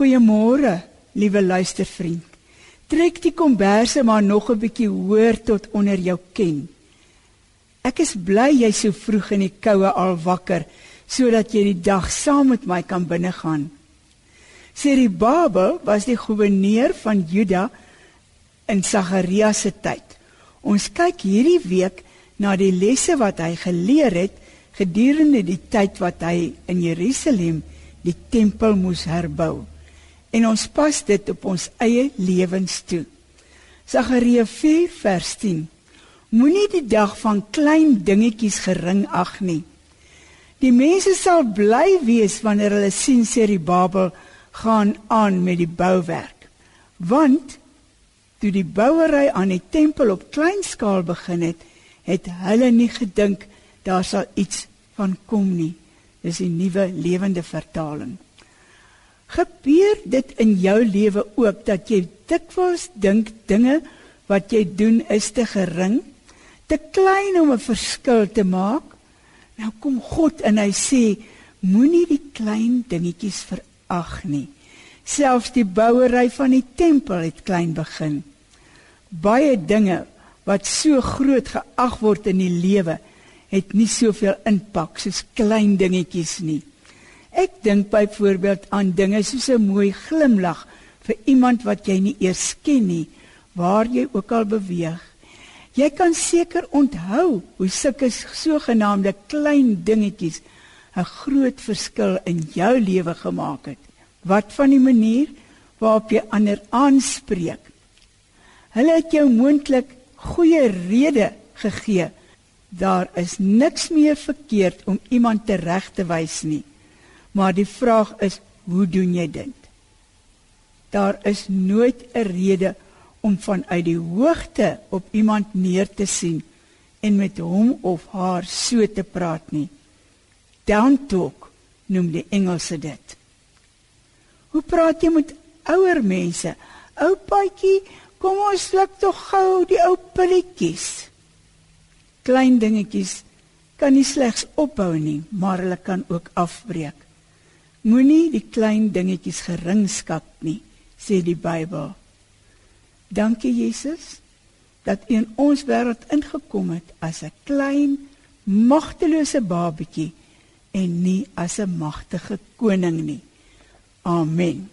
Goeiemôre, liewe luistervriend. Trek die komberse maar nog 'n bietjie hoër tot onder jou ken. Ek is bly jy so vroeg in die koue al wakker sodat jy die dag saam met my kan binnegaan. Serubabel was die goewerneur van Juda in Sagaria se tyd. Ons kyk hierdie week na die lesse wat hy geleer het gedurende die tyd wat hy in Jerusalem die tempel moes herbou en ons pas dit op ons eie lewens toe. Sagaria 4 vers 10. Moenie die dag van klein dingetjies gering ag nie. Die mense sal bly wees wanneer hulle sien Serubabel gaan aan met die bouwerk. Want toe die bouery aan die tempel op klein skaal begin het, het hulle nie gedink daar sal iets van kom nie. Dis die nuwe lewende vertaling. Gebeur dit in jou lewe ook dat jy dikwels dink dinge wat jy doen is te gering, te klein om 'n verskil te maak? Nou kom God en hy sê moenie die klein dingetjies verag nie. Selfs die bouery van die tempel het klein begin. Baie dinge wat so groot geag word in die lewe het nie soveel impak soos klein dingetjies nie. Ek dink byvoorbeeld aan dinge soos 'n mooi glimlag vir iemand wat jy nie eers ken nie, waar jy ook al beweeg. Jy kan seker onthou hoe sulke sogenaamde klein dingetjies 'n groot verskil in jou lewe gemaak het. Wat van die manier waarop jy ander aanspreek? Hulle het jou moontlik goeie rede gegee. Daar is niks meer verkeerd om iemand te reg te wys nie. Maar die vraag is, hoe doen jy dit? Daar is nooit 'n rede om vanuit die hoogte op iemand neer te sien en met hom of haar so te praat nie. Down talk noem die Engelse dit. Hoe praat jy met ouer mense? Ou paatjie, kom ons sluk tog gou die ou pilletjies. Klein dingetjies kan nie slegs opbou nie, maar hulle kan ook afbreek. Moenie die klein dingetjies geringskat nie, sê die Bybel. Dankie Jesus dat U in ons wêreld ingekom het as 'n klein magtelose babatjie en nie as 'n magtige koning nie. Amen.